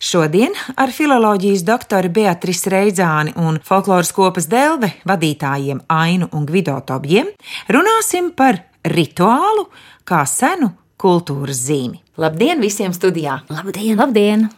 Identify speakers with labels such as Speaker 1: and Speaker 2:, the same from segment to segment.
Speaker 1: Šodien ar filozofijas doktoru Beatrisu Reidzāni un folkloras kopas Delve vadītājiem Ainu un Gvido Tobjiem runāsim par rituālu kā senu kultūras zīmi. Labdien visiem studijā!
Speaker 2: Labdien! Labdien.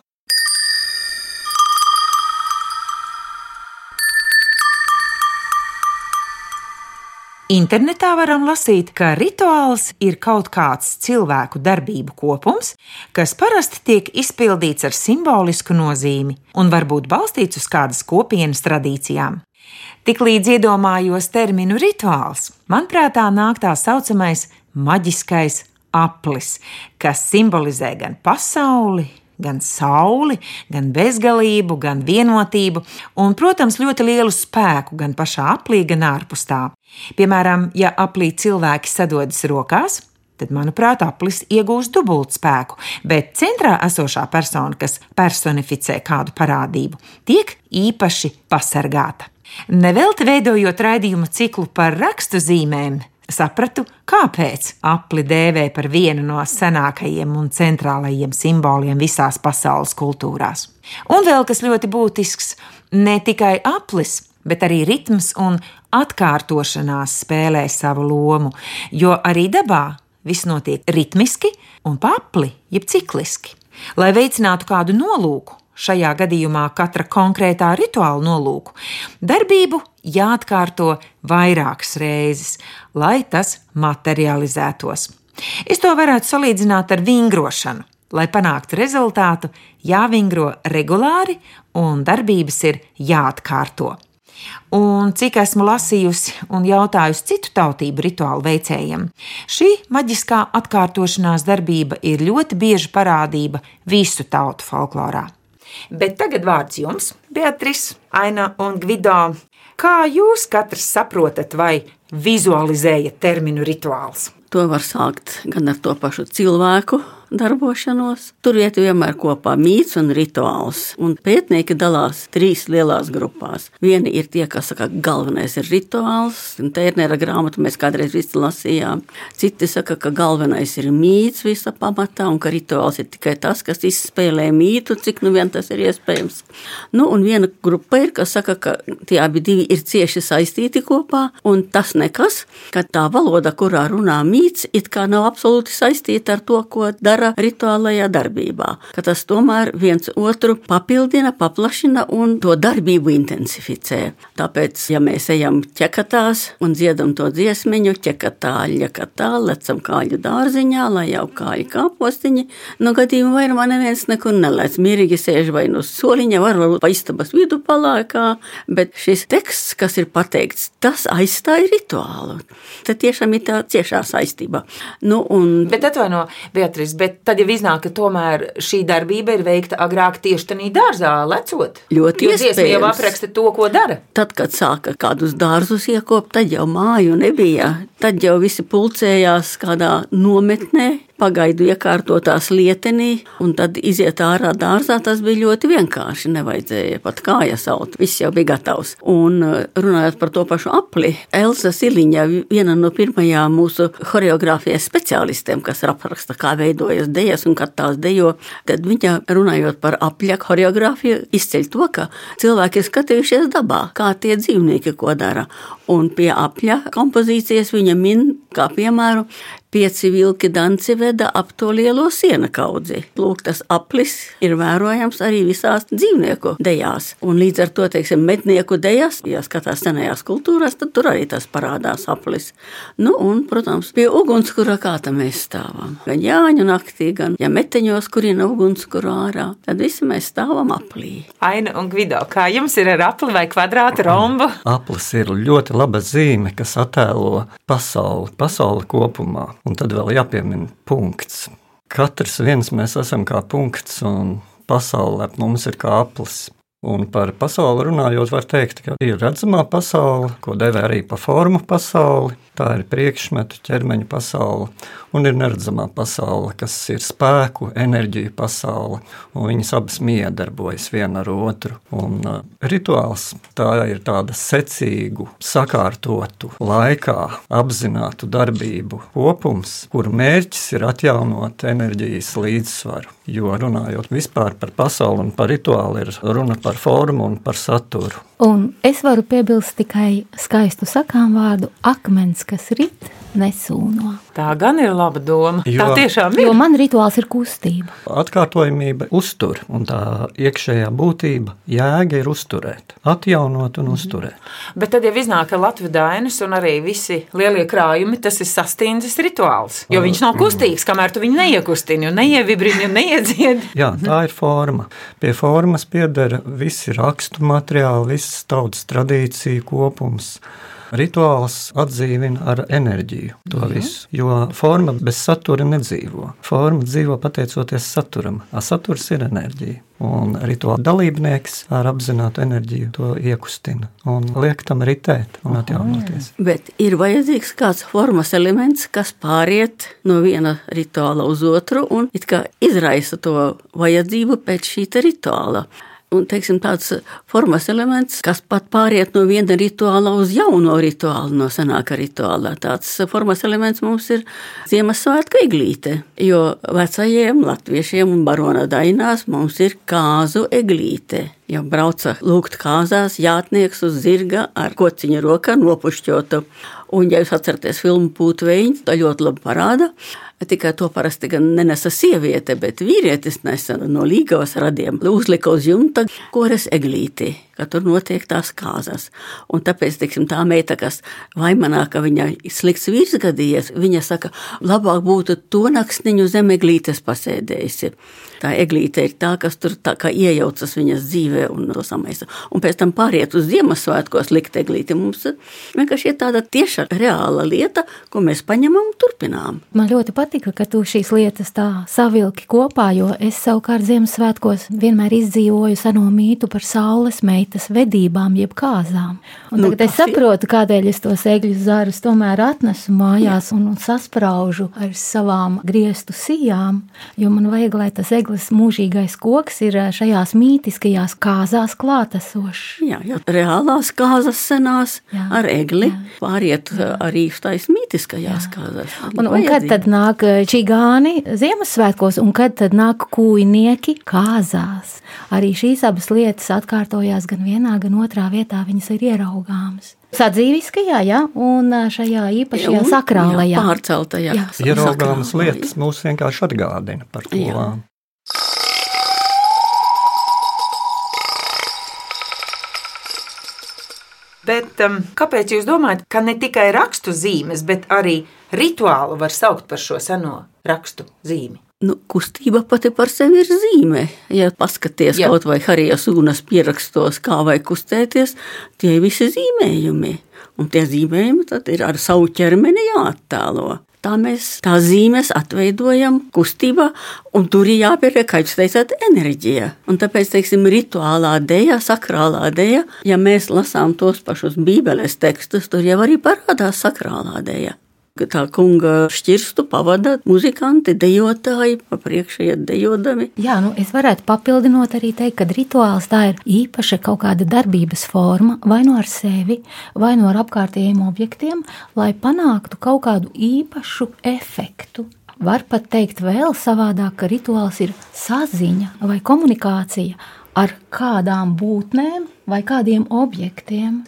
Speaker 1: Internetā varam lasīt, ka rituāls ir kaut kāds cilvēku darbību kopums, kas parasti tiek izpildīts ar simbolisku nozīmi un var būt balstīts uz kādas kopienas tradīcijām. Tiklīdz iedomājos terminu rituāls, man prātā nāk tā saucamais maģiskais aplis, kas simbolizē gan pasauli, gan sauli, gan bezgalību, gan vienotību, un, protams, ļoti lielu spēku gan pašā aplī, gan ārpus tā. Piemēram, ja aplī cilvēki sadodas rokās, tad, manuprāt, aplis iegūst dubult spēku, bet centrā esošā persona, kas personificē kādu parādību, tiek īpaši pasargāta. Nevelti veidojot raidījumu ciklu par rakstu zīmēm, sapratu, kāpēc apli dēvē par vienu no senākajiem un centrālajiem simboliem visās pasaules kultūrās. Un vēl kas ļoti būtisks, ne tikai aplis, bet arī ritms un atkārtošanās spēlē savu lomu, jo arī dabā viss notiek ritmiski un papli, jeb cikliski. Lai veicinātu kādu nolūku, šajā gadījumā katra konkrētā rituāla nolūku, darbību jāatkārto vairākas reizes, lai tas materializētos. Es to varētu salīdzināt ar vingrošanu. Lai panāktu rezultātu, jāvingro regulāri un darbības ir jāatkārto. Un cik esmu lasījusi un jautājusi citu tautību rituālu veicējiem, šī maģiskā atkārtošanās darbība ir ļoti bieža parādība visu tautu folklorā. Bet tagad vārds jums, Beatrice, Aina un Gvido. Kā jūs katrs saprotat vai vizualizējat terminu rituāls?
Speaker 2: To var sākt gan ar to pašu cilvēku darbošanos. Tur iet vienmēr kopā mīts un rituāls. Un pētnieki dalās trīs lielās grupās. Vieni ir tie, kas saka, ka galvenais ir rituāls, un Tērnera grāmatu mēs kādreiz visi lasījām. Citi saka, ka galvenais ir mīts visa pamatā, un ka rituāls ir tikai tas, kas izspēlē mītu, cik nu vien tas ir iespējams. Nu, un viena grupa ir, kas saka, ka tie abi ir cieši saistīti kopā, un tas nekas, ka tā valoda, kurā runā mīts, it kā nav absolūti saistīta ar to, ko dara dara rituālajā darbībā. Ka tas tomēr viens otru papildina, paplašina un to darbību intensificē. Tāpēc, ja mēs ejam ķekatās un dziedam to dziesmiņu, ķekatā, ļekatā, lecam kāļu dārziņā, lai jau kāļu kāpostiņi, no gadījuma vairumā neviens nekur nelēc. Mierīgi sēž vai no soliņa, varbūt pa istabas vidu palākā, bet šis teksts, kas ir pateikts, tas aizstāja rituālu. Tad tiešām ir tā ciešā saistība. Nu, un...
Speaker 1: Bet atvaino, Beatrice, bet bet tad jau iznāk, ka tomēr šī darbība ir veikta agrāk tieši tādā dārzā, lecot.
Speaker 2: Ļoti iespējams.
Speaker 1: jau apraksta to, ko dara.
Speaker 2: Tad, kad sāka kādus dārzus iekopt, tad jau māju nebija. Tad jau visi pulcējās kādā nometnē, pagaidu iekārtotās lietenī, un tad iziet ārā dārzā. Tas bija ļoti vienkārši. Nevajadzēja pat kājas aut. Viss jau bija gatavs. Un uh, runājot par to pašu apli, Elsa Siliņa, viena no pirmajām mūsu choreogrāfijas speciālistiem, kas apraksta, kā veidojas dejas un kad tās dejo, tad viņa runājot par apļa choreogrāfiju, izceļ to, ka cilvēki ir skatījušies dabā, kā tie dzīvnieki ko dara. Un pie apļa kompozīcijas viņa min kā piemēru Pieci vilki danci veda ap to lielo siena kaudzi. Lūk, tas aplis ir vērojams arī visās dzīvnieku dejās. Un līdz ar to, teiksim, mednieku dejās, ja skatās senajās kultūrās, tad tur arī tas parādās aplis. Nu, un, protams, pie ugunskura kā tam mēs stāvam. Gan Jāņu naktī, gan ja meteņos, kurina ugunskura ārā, tad visi mēs stāvam aplī.
Speaker 1: Aina un Gvido, kā jums ir ar apli vai kvadrātu rombu?
Speaker 3: Aplis ir ļoti laba zīme, kas attēlo pasauli, pasauli kopumā. Un tad vēl jāpiemina punkts. Katrs viens mēs esam kā punkts, un pasaule ap mums ir kā aplis. Un par pasauli runājot, var teikt, ka ir redzamā pasaule, ko dēvē arī par formu pasauli, Tā ir priekšmetu ķermeņa pasaule un ir neredzamā pasaule, kas ir spēku, enerģija pasaule, viņas abas miedarbojas viena ar otru. Un, uh, rituāls tā ir tāda secīgu, sakārtotu, laikā apzinātu darbību kopums, kuru mērķis ir atjaunot enerģijas līdzsvaru. Jo runājot vispār par pasauli un par rituālu, ir runa par formu un par saturu.
Speaker 4: Un es varu piebilst tikai skaistu sakām vārdu akmens, kas rit nesūno.
Speaker 1: Tā gan ir laba doma.
Speaker 3: Jo-
Speaker 1: Tā tiešām ir.
Speaker 4: Jo man rituāls ir kustība.
Speaker 3: Atkārtojamība uztur, un tā iekšējā būtība, jēga ir uzturēt, atjaunot un uzturēt.
Speaker 1: Bet tad jau iznāk, ka Latvijas dainas un arī visi lielie krājumi, tas ir sastindzis rituāls. Jo viņš nav kustīgs, kamēr tu viņu neiekustini, un neievibrini un neiedziedi.
Speaker 3: Jā, tā ir forma. Pie formas pieder visi rakstu materiāli, visas tautas tradīcija kopums. Rituāls atdzīvina ar enerģiju to visu, jo forma bez satura nedzīvo. Forma dzīvo pateicoties saturam, a saturs ir enerģija. Un rituāla dalībnieks ar apzinātu enerģiju to iekustina un liek tam ritēt un atjaunoties.
Speaker 2: Bet ir vajadzīgs kāds formas elements, kas pāriet no viena rituāla uz otru un it kā izraisa to vajadzību pēc šī te rituāla. Un, teiksim, tāds formas elements, kas pat pāriet no viena rituāla uz jauno rituālu, no senāka rituāla. Tāds formas elements mums ir Ziemassvētku eglīte, jo vecajiem latviešiem un barona dainās mums ir kāzu eglīte. Ja brauca lūgt kāzās, jātnieks uz zirga ar kociņa rokā nopušķotu. Un, ja jūs atceraties filmu Pūtveņš, tā ļoti labi parāda. Tikai to parasti gan nenesa sieviete, bet vīrietis nesa no līgavas radiem. Uzlika uz jumta kores eglīti, ka tur notiek tās kāzas. Un tāpēc, teiksim, tā meita, kas vaimanā, ka viņa slikts vīrs gadījies, viņa saka, labāk būtu to naktsniņu zem eglītes pasēdējusi. Tā eglīte ir tā, kas tur tā kā iejaucas viņas dzīvē un to samaisa. Un pēc tam pāriet uz Ziemassvētkos likt eglīti. Mums vienkārši ir tāda tieša reāla lieta, ko mēs paņemam un turpinām.
Speaker 4: Man ļoti patika, ka tu šīs lietas tā savilki kopā, jo es savukārt Ziemassvētkos vienmēr izdzīvoju seno mītu par saules meitas vedībām, jeb kāzām. Un
Speaker 2: Nu,
Speaker 4: tagad es saprotu, kādēļ es tos egļu zarus tomēr atnesu mājās un, un saspraužu ar savām griestu sijām, jo man vajag, lai tas eglis mūžīgais koks ir eh, šajās mītiskajās kāzās klātesošs.
Speaker 2: Jā, jau reālās kāzas senās
Speaker 4: Jā,
Speaker 2: ar egli
Speaker 4: jā.
Speaker 2: pāriet arī štais mītiskajās kāzās.
Speaker 4: Un, un kad tad nāk čigāni Ziemassvētkos, un kad tad nāk kūjnieki kāzās? Arī šīs abas lietas atkārtojās gan vienā, gan otrā vietā, viņas ir ieraugāmas. Sadzīviskajā, ja, un šajā īpašajā sakrālajā.
Speaker 2: jā, pārceltajā.
Speaker 4: Jā.
Speaker 3: Ieraugāmas lietas mūs vienkārši atgādina par to.
Speaker 2: Jā.
Speaker 1: Bet um, kāpēc jūs domājat, ka ne tikai rakstu zīmes, bet arī rituālu var saukt par šo seno rakstu zīmi?
Speaker 2: Nu, kustība pati par sevi ir zīme. Ja paskaties
Speaker 1: Jā.
Speaker 2: Kaut vai Harijas Unas pierakstos, kā vai kustēties, tie ir visi zīmējumi. Un tie zīmējumi tad ir ar savu ķermeni jāattēlo. Tā mēs tā zīmes atveidojam kustībā, un tur ir jāpieliek, kā jūs teicāt, enerģija. Un tāpēc, teiksim, rituālā dēļa, sakrālā dēļa, ja mēs lasām tos pašus bībeles tekstus, tur jau arī parādās sakrālā dēļa. Tā kunga šķirstu pavada muzikanti, dejotāji, pa priekšu iet dejodami.
Speaker 4: Jā, nu es varētu papildinot arī teikt, ka rituāls tā ir īpaša kaut kāda darbības forma, vai no ar sevi, vai no ar apkārtējiem objektiem, lai panāktu kaut kādu īpašu efektu. Var pat teikt vēl savādāk, ka rituāls ir saziņa vai komunikācija ar kādām būtnēm vai kādiem objektiem.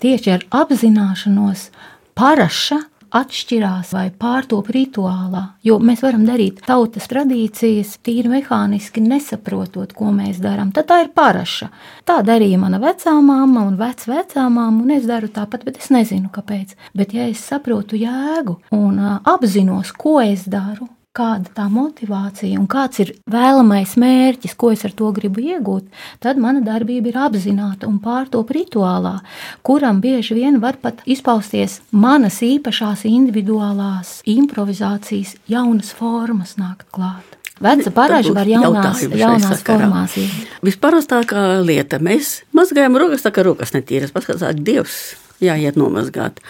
Speaker 4: Tieši ar apzināšanos paraša atšķirās vai pārtop rituālā. Jo mēs varam darīt tautas tradīcijas tīri mehāniski, nesaprotot, ko mēs darām. Tad tā ir paraša. Tā darīja mana vecā mamma un vecvecāmām, un es daru tāpat, bet es nezinu, kāpēc. Bet ja es saprotu jēgu un apzinos, ko es daru, kāda tā motivācija un kāds ir vēlamais mērķis, ko es ar to gribu iegūt, tad mana darbība ir apzināta un pārtop rituālā, kuram bieži vien var pat izpausties manas īpašās individuālās improvizācijas, jaunas formas nākt klāt. Veca paraža var jaunās, jaunās formās.
Speaker 2: Visparastākā lieta - mēs mazgājam rokas, tā kā rokas netīras. Paskatās, Dievs jāiet nomazgāt.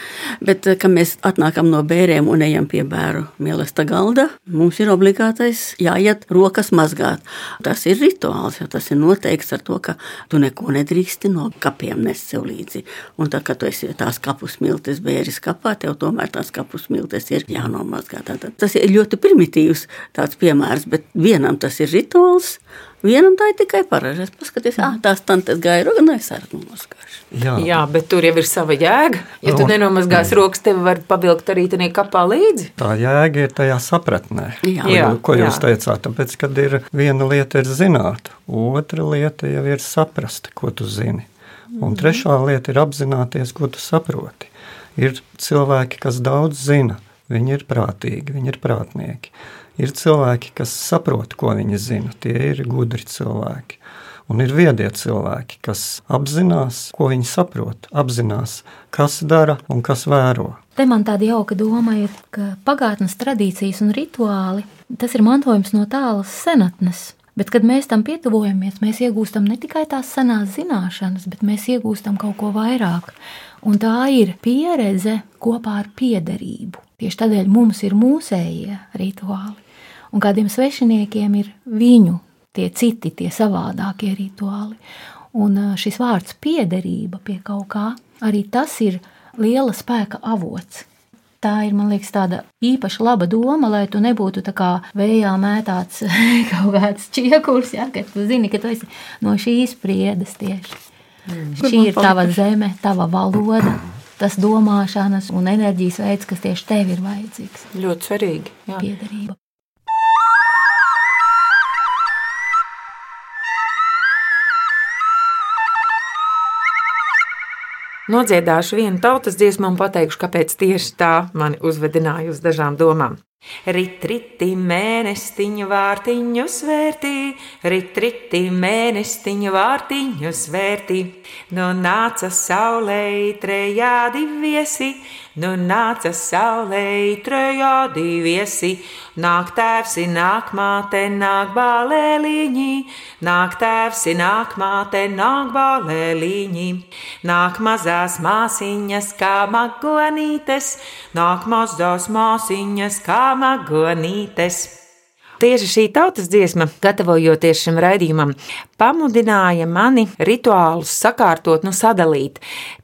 Speaker 2: Bet, eh, kad mēs atnākam no bērniem un ejam pie bērnu mīlestības galda, mums ir obligātais jāiet rokas mazgāt. Tas ir rituāls, jo tas ir noteikts ar to, ka tu neko nedrīksti no kapiem nest sev līdzi. Un tad, kad tu esi tās kapus miltes bērns kapā, tev tomēr tās kapus miltes ir jānomazgā. Tātad tas ir ļoti primitīvs tāds piemērs, bet vienam tas ir rituāls. Vienam tā ir tikai paražas. Paskaties, ah, tās tantes gāja roka, nu es arī nomazgāšu.
Speaker 1: Jā. Jā, bet tur jau ir sava jēga. Ja tu nenomazgās rokas, tev var pavilkt arī tādā kapā līdzi.
Speaker 3: Tā jēga ir tajā sapratnē,
Speaker 2: Jā.
Speaker 3: ko,
Speaker 1: Jā,
Speaker 3: ko jūs
Speaker 1: jā.
Speaker 3: teicāt. Tāpēc, kad ir viena lieta ir zināt, otra lieta jau ir saprast, ko tu zini. Un trešā lieta ir apzināties, ko tu saproti. Ir cilvēki, kas daudz zina, viņi ir prātīgi, viņi ir prātnieki. Ir cilvēki, kas saprot, ko viņi zina, tie ir gudri cilvēki. Un ir viedie cilvēki, kas apzinās, ko viņi saprot, apzinās, kas dara un kas vēro.
Speaker 4: Te man tāda jauka doma ir, ka pagātnes tradīcijas un rituāli tas ir mantojums no tālas senatnes. Bet, kad mēs tam pietuvojamies, mēs iegūstam ne tikai tās senās zināšanas, bet mēs iegūstam kaut ko vairāk. Un tā ir pieredze kopā ar piederību. Tieši tādēļ mums ir mūsējie rituāli. Un kādiem svešiniekiem ir viņu, tie citi, tie savādākie rituāli. Un šis vārds piederība pie kaut kā, arī tas ir liela spēka avots. Tā ir, man liekas, tāda īpaši laba doma, lai tu nebūtu tā kā vējā mētāts kaut kāds čiekurs, ja, ka tu zini, ka tu esi no šīs priedes tieši. Šī ir tava zeme, tava valoda, tas domāšanas un enerģijas veids, kas tieši tev ir vajadzīgs.
Speaker 1: Ļoti svarīgi. Jā.
Speaker 4: Piederība.
Speaker 1: Nodziedāšu vienu tautas dziesmu un pateikšu, kāpēc tieši tā mani uzvedināja uz dažām domām. Rit, riti, mēnestiņu vārtiņu svērtī, rit, riti, mēnestiņu vārtiņu svērtī. Nu nāca saulē trejādi viesi, nu nāca saulē trejādi viesi. Nāk tēvs, nāk māte, nāk balēliņi, nāk tēvs, nāk māte, nāk balēliņi. Nāk mazās māsiņas kā magonītes, nāk mazās māsiņas kā magonītes. Tieši šī tautas dziesma, gatavojoties šim raidījumam, pamudināja mani rituālus sakārtot, nu, sadalīt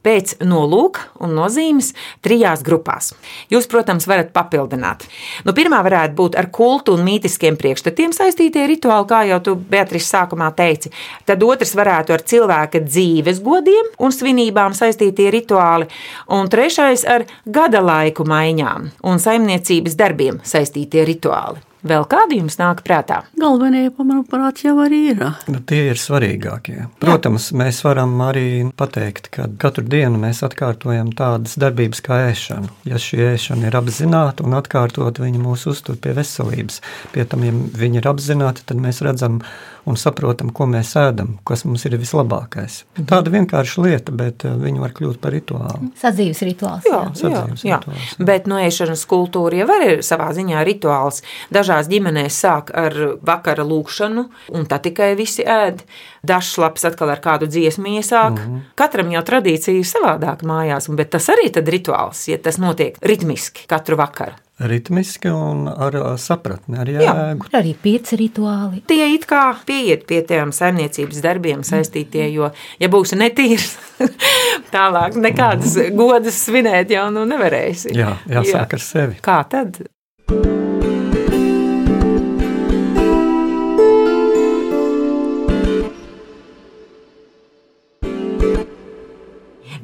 Speaker 1: pēc nolūka un nozīmes trijās grupās. Jūs, protams, varat papildināt. Nu, pirmā varētu būt ar kultu un mītiskiem priekšstatiem saistītie rituāli, kā jau tu, Beatrice, sākumā teici. Tad otrs varētu ar cilvēka dzīves godiem un svinībām saistītie rituāli, un trešais ar gada laiku maiņām un saimniecības darbiem saistītie rituāli. Vēl kādi jums nāk prātā?
Speaker 2: Galvenie, manuprāt, jau arī ir.
Speaker 3: Nu, tie ir svarīgākie. Protams, Jā. mēs varam arī pateikt, ka katru dienu mēs atkārtojam tādas darbības kā ēšana. Ja šī ēšana ir apzināta un atkārtot, viņa mūs uztur pie veselības. Pie tam, ja viņi ir apzināti, tad mēs redzam un saprotam, ko mēs ēdam, kas mums ir vislabākais. Tāda vienkārša lieta, bet eh, viņa var kļūt par rituālu.
Speaker 4: Sadzīves rituāls.
Speaker 1: Jā,
Speaker 4: jā.
Speaker 3: Sadzīves
Speaker 1: jā.
Speaker 3: rituāls, jā.
Speaker 1: bet no ēšanas kultūra jau ir savā ziņā rituāls. Dažās ģimenēs sāk ar vakara lūkšanu, un tad tikai visi ēd. Dažs lapas atkal ar kādu dziesmu iesāk. Mm
Speaker 3: Mhm.
Speaker 1: -hmm. Katram jau tradīcija ir savādāka mājās, un- bet tas arī ir rituāls, ja tas notiek ritmiski katru vakaru.
Speaker 3: Ritmiski un ar sapratni, ar
Speaker 1: Jā.
Speaker 3: jēgu.
Speaker 4: Ir arī pieci rituāli.
Speaker 1: Tie it kā pieiet pie tiem saimniecības darbiem saistītie, jo, ja būsi netīrs, tālāk nekādas godas svinēt jau nu nevarēsi.
Speaker 3: Jā, jāsāk ar sevi.
Speaker 1: Kā tad?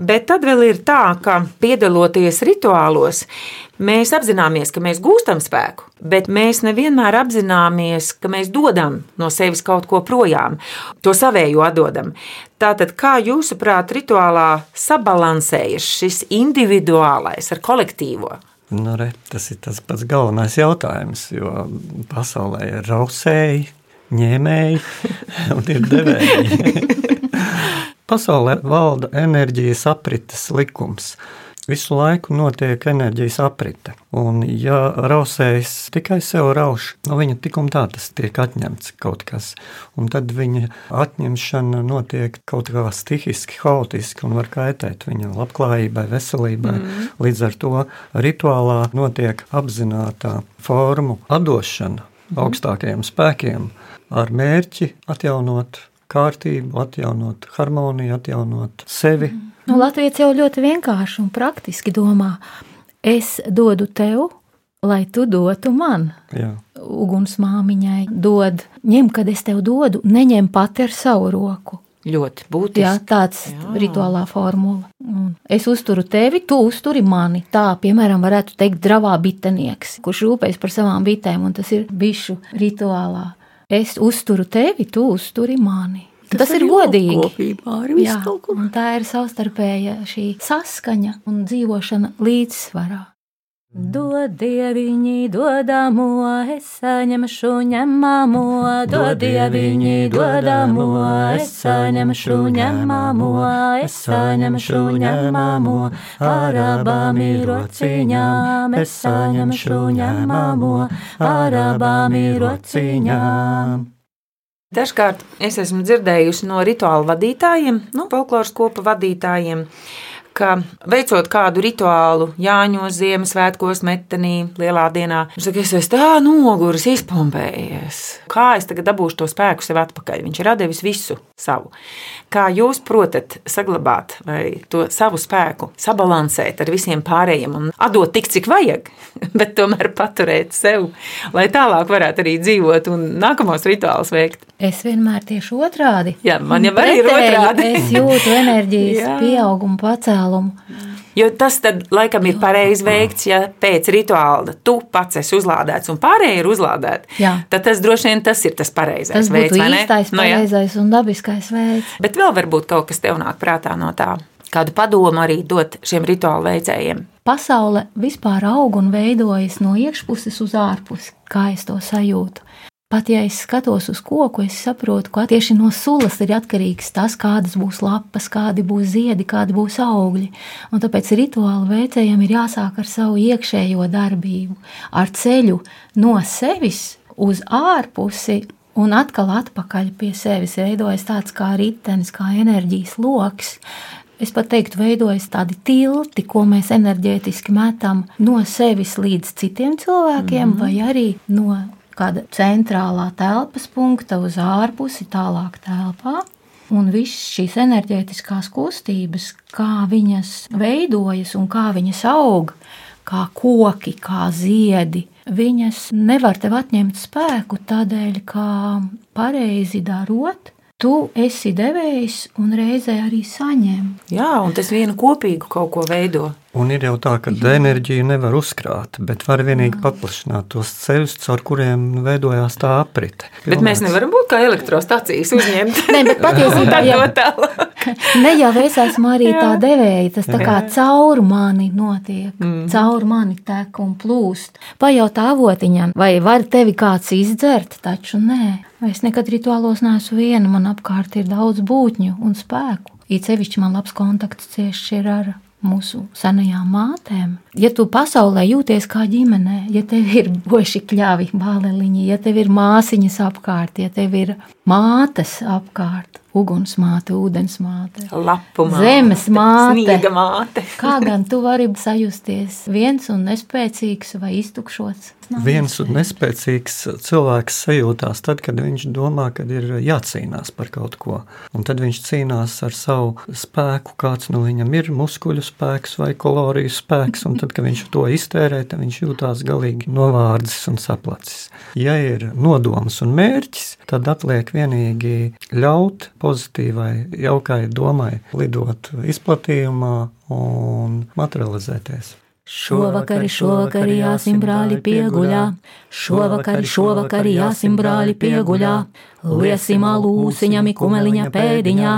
Speaker 1: Bet tad vēl ir tā, ka piedaloties rituālos, mēs apzināmies, ka mēs gūstam spēku, bet mēs nevienmēr apzināmies, ka mēs dodam no sevis kaut ko projām, to savējo atdodam. Tātad, kā jūsuprāt, rituālā sabalansējas šis individuālais ar kolektīvo?
Speaker 3: Nu, re, tas ir tas pats galvenais jautājums, jo pasaulē ir rausēji, ņēmēji un ir devēji. Pasaulē valda enerģijas aprites likums. Visu laiku notiek enerģijas aprite. Un, ja rausējas tikai sev rauš, no viņa tik un tā tas tiek atņemts kaut kas. Un tad viņa atņemšana notiek kaut kā stihiski, haotiski un var kaitēt viņa labklājībai, veselībai. Mm. Līdz ar to rituālā notiek apzināta formu atdošana mm. augstākajiem spēkiem ar mērķi atjaunot kārtību, atjaunot harmoniju, atjaunot sevi. Mm
Speaker 4: Nu, Latvijas jau ļoti vienkārši un praktiski domā, es dodu tev, lai tu dotu man.
Speaker 3: Jā.
Speaker 4: Ugunsmāmiņai dod, ņem, kad es tev dodu, neņem pati ar savu roku.
Speaker 1: Ļoti būtiski.
Speaker 4: Jā, tāds ir rituālā formula. Un es uzturu tevi, tu uzturi mani. Tā, piemēram, varētu teikt, dravā bitenieks, kurš rūpējas par savām bitēm, un tas ir bišu rituālā. Es uzturu tevi, tu uzturi mani. Tas, tas ir godīgi.
Speaker 2: Kopībā.
Speaker 4: Un tā ir savstarpēja šī saskaņa un dzīvošana līdzsvarā. Dod dieviņi, dodamo, es saņemšu ņemamo, dod dieviņi, dodamo, es saņemšu ņemamo, es saņemšu ņemamo, ar abām ir rociņām, es saņemšu ņemamo, ar abām ir rociņām.
Speaker 1: Dažkārt es esmu dzirdējusi no rituāla vadītājiem, no folkloras kopa vadītājiem, ka veicot kādu rituālu Jāņos, Ziemassvētkos, metenī, lielā dienā, viņš saka, es esmu tā noguris, izpompējies. Kā es tagad dabūšu to spēku sev atpakaļ? Viņš ir devis visu savu. Kā jūs protat saglabāt vai to savu spēku, sabalansēt ar visiem pārējiem un atdot tik, cik vajag, bet tomēr paturēt sev, lai tālāk varētu arī dzīvot un nākamos rituālus veikt?
Speaker 4: Es vienmēr tieši otrādi.
Speaker 1: Jā, man jau arī ir otrādi.
Speaker 4: es jūtu enerģijas pieaugumu, pacēlumu.
Speaker 1: Jo tas tad, laikam, ir pareizi veikts, ja pēc rituāla tu pats esi uzlādēts un pārējie ir uzlādēti.
Speaker 4: Jā.
Speaker 1: Tad tas droši vien tas ir tas pareizais
Speaker 4: Tas
Speaker 1: veids, ne?
Speaker 4: īstais,
Speaker 1: Nu, jā.
Speaker 4: pareizais un dabiskais veids.
Speaker 1: Bet vēl varbūt kaut kas tev nāk prātā no tā. Kādu padomu arī dot šiem rituālu veicējiem?
Speaker 4: Pasaule vispār aug un veidojas no iekšpuses uz ārpusi, kā es to sajūtu. Pat ja es skatos uz koku, es saprotu, ka tieši no sulas ir atkarīgs tas, kādas būs lapas, kādi būs ziedi, kādi būs augļi. Un tāpēc rituāla veicējiem ir jāsāk ar savu iekšējo darbību, ar ceļu no sevis uz ārpusi. Un atkal atpakaļ pie sevis veidojas tāds kā ritenis, kā enerģijas lokus. Es pat teiktu, veidojas tādi tilti, ko mēs enerģētiski metam no sevis līdz citiem cilvēkiem, mm -hmm. vai arī no kāda centrālā telpas punkta uz ārpusi, tālāk telpā. Un visas šīs enerģētiskās kustības, kā viņas veidojas un kā viņas aug, kā koki, kā ziedi, viņas nevar tev atņemt spēku tādēļ, ka pareizi darot, tu esi devējs un reizē arī saņem.
Speaker 1: Jā, un tas vienu kopīgu kaut ko veido.
Speaker 3: Un ir jau tā, ka enerģiju nevar uzkrāt, bet var vienīgi paplašināt tos ceļus, caur kuriem veidojās tā aprite.
Speaker 1: Bet mēs nevaram būt kā elektrostacijas uzņemt.
Speaker 4: Nē, bet patiesībā
Speaker 1: Tā
Speaker 4: jau-
Speaker 1: tālāk.
Speaker 4: Ne jau es esmu arī tā devēja, tas tā kā caur mani notiek, mm. caur mani tek un plūst. Pajautā avotiņam, vai var tevi kāds izdzert, taču nē. Es nekad rituālos neesmu viena, man apkārt ir daudz būtņu un spēku. It sevišķi man labs kontakts cieši ir ar mūsu senajām mātēm. Ja tu pasaulē jūties kā ģimenē, ja tev ir boši kļavi, bāleliņi, ja tev ir māsiņas apkārt, ja tev ir mātes apkārt, ugunsmāte, ūdensmāte,
Speaker 1: Lapu māte,
Speaker 4: Zemes māte.
Speaker 1: Sniega māte.
Speaker 4: Kā gan tu vari sajusties viens un nespēcīgs vai iztukšots?
Speaker 3: Viens un nespēcīgs cilvēks sajūtās tad, kad viņš domā, ka ir jācīnās par kaut ko. Un tad viņš cīnās ar savu spēku, kāds no viņam ir muskuļu spēks vai kaloriju spēks. Un tad, kad viņš to iztērē, tad viņš jūtās galīgi novārdzis un saplacis. Ja ir nodoms un mērķis, tad atliek vienīgi ļaut pozitīvai, jaukai domai lidot izplatījumā un materializēties.
Speaker 4: Šovakar, šovakar jāsim brāli pieguļā, šovakar, šovakar jāsim brāli pieguļā, liesim alūsiņam kumeliņa pēdiņā,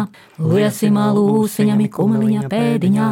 Speaker 4: liesim alūsiņam kumeliņa pēdiņā,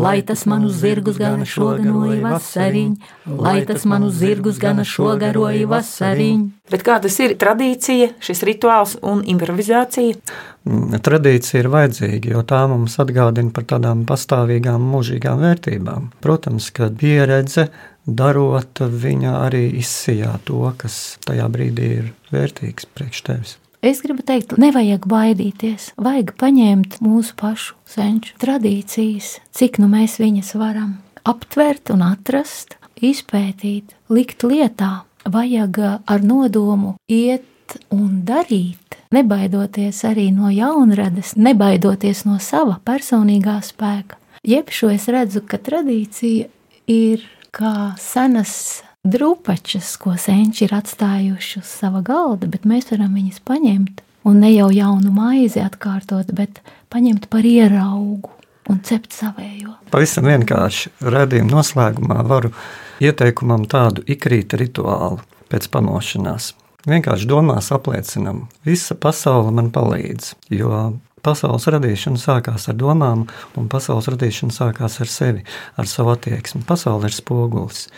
Speaker 4: lai tas manu zirgus gana šoganoja vasariņ, lai tas manu zirgus gana šogaroja vasariņ.
Speaker 1: Bet kā tas ir? Tradīcija, šis rituāls un improvizācija?
Speaker 3: Tradīcija ir vajadzīga, jo tā mums atgādina par tādām pastāvīgām, mūžīgām vērtībām. Protams, ka pieredze darot, viņa arī izsijā to, kas tajā brīdī ir vērtīgs priekš tevis.
Speaker 4: Es gribu teikt, nevajag baidīties. Vajag paņemt mūsu pašu senču tradīcijas, cik nu mēs viņas varam aptvert un atrast, izpētīt, likt lietā. Vajag ar nodomu iet un darīt, nebaidoties arī no jaunradas, nebaidoties no sava personīgā spēka. Jeb šo es redzu, ka tradīcija ir kā senas drupačas, ko senči ir atstājuši uz sava galda, bet mēs varam viņas paņemt un ne jau jaunu maizi atkārtot, bet paņemt par ieraugu un cept savējo.
Speaker 3: Pavisam vienkārši redzējuma noslēgumā varu ieteikumam tādu ikrīta rituālu pēc pamošanās. Vienkārši domās apliecinam, visa pasaule man palīdz, jo pasaules radīšana sākās ar domām, un pasaules radīšana sākās ar sevi, ar savu attieksmi. Pasaule ir spogulis.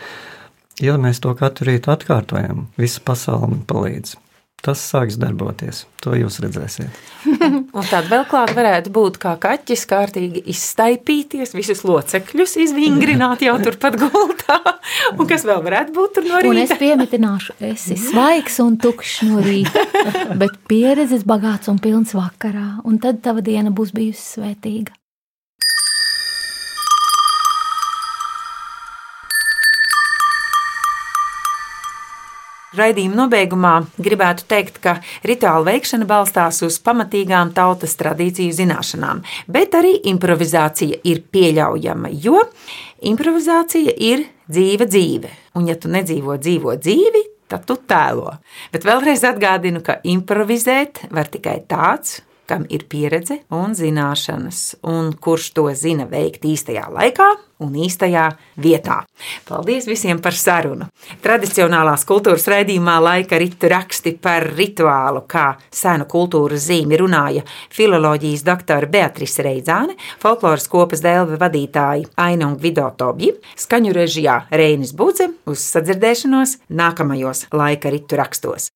Speaker 3: Ja mēs to katru rītu atkārtojam, visa pasaule man palīdz tas sāks darboties. To jūs redzēsiet.
Speaker 1: un tāda vēl klāta varētu būt kā kaķis, kārtīgi izstaipīties, visus locekļus izvingrināt jau turpat gultā. Un kas vēl varētu būt tur no rīta?
Speaker 4: Un es piemitināšu, esi svaigs un tukšs no rīta, bet pieredzes bagāts un pilns vakarā, un tad tava diena būs bijusi svētīga.
Speaker 1: Raidījuma nobeigumā gribētu teikt, ka rituāla veikšana balstās uz pamatīgām tautas tradīciju zināšanām, bet arī improvizācija ir pieļaujama, jo improvizācija ir dzīva dzīve. Un, ja tu nedzīvo dzīvo dzīvi, tad tu tēlo. Bet vēlreiz atgādinu, ka improvizēt var tikai tāds, kam ir pieredze un zināšanas, un kurš to zina veikt īstajā laikā un īstajā vietā. Paldies visiem par sarunu! Tradicionālās kultūras raidījumā laika ritu raksti par rituālu, kā senu kultūras zīmi runāja filoloģijas doktora Beatrice Reidzāne, folkloras kopas dēlve vadītāji Aina un Gvido Tobji, skaņu režijā Reinis Budze uz sadzirdēšanos nākamajos laika ritu rakstos.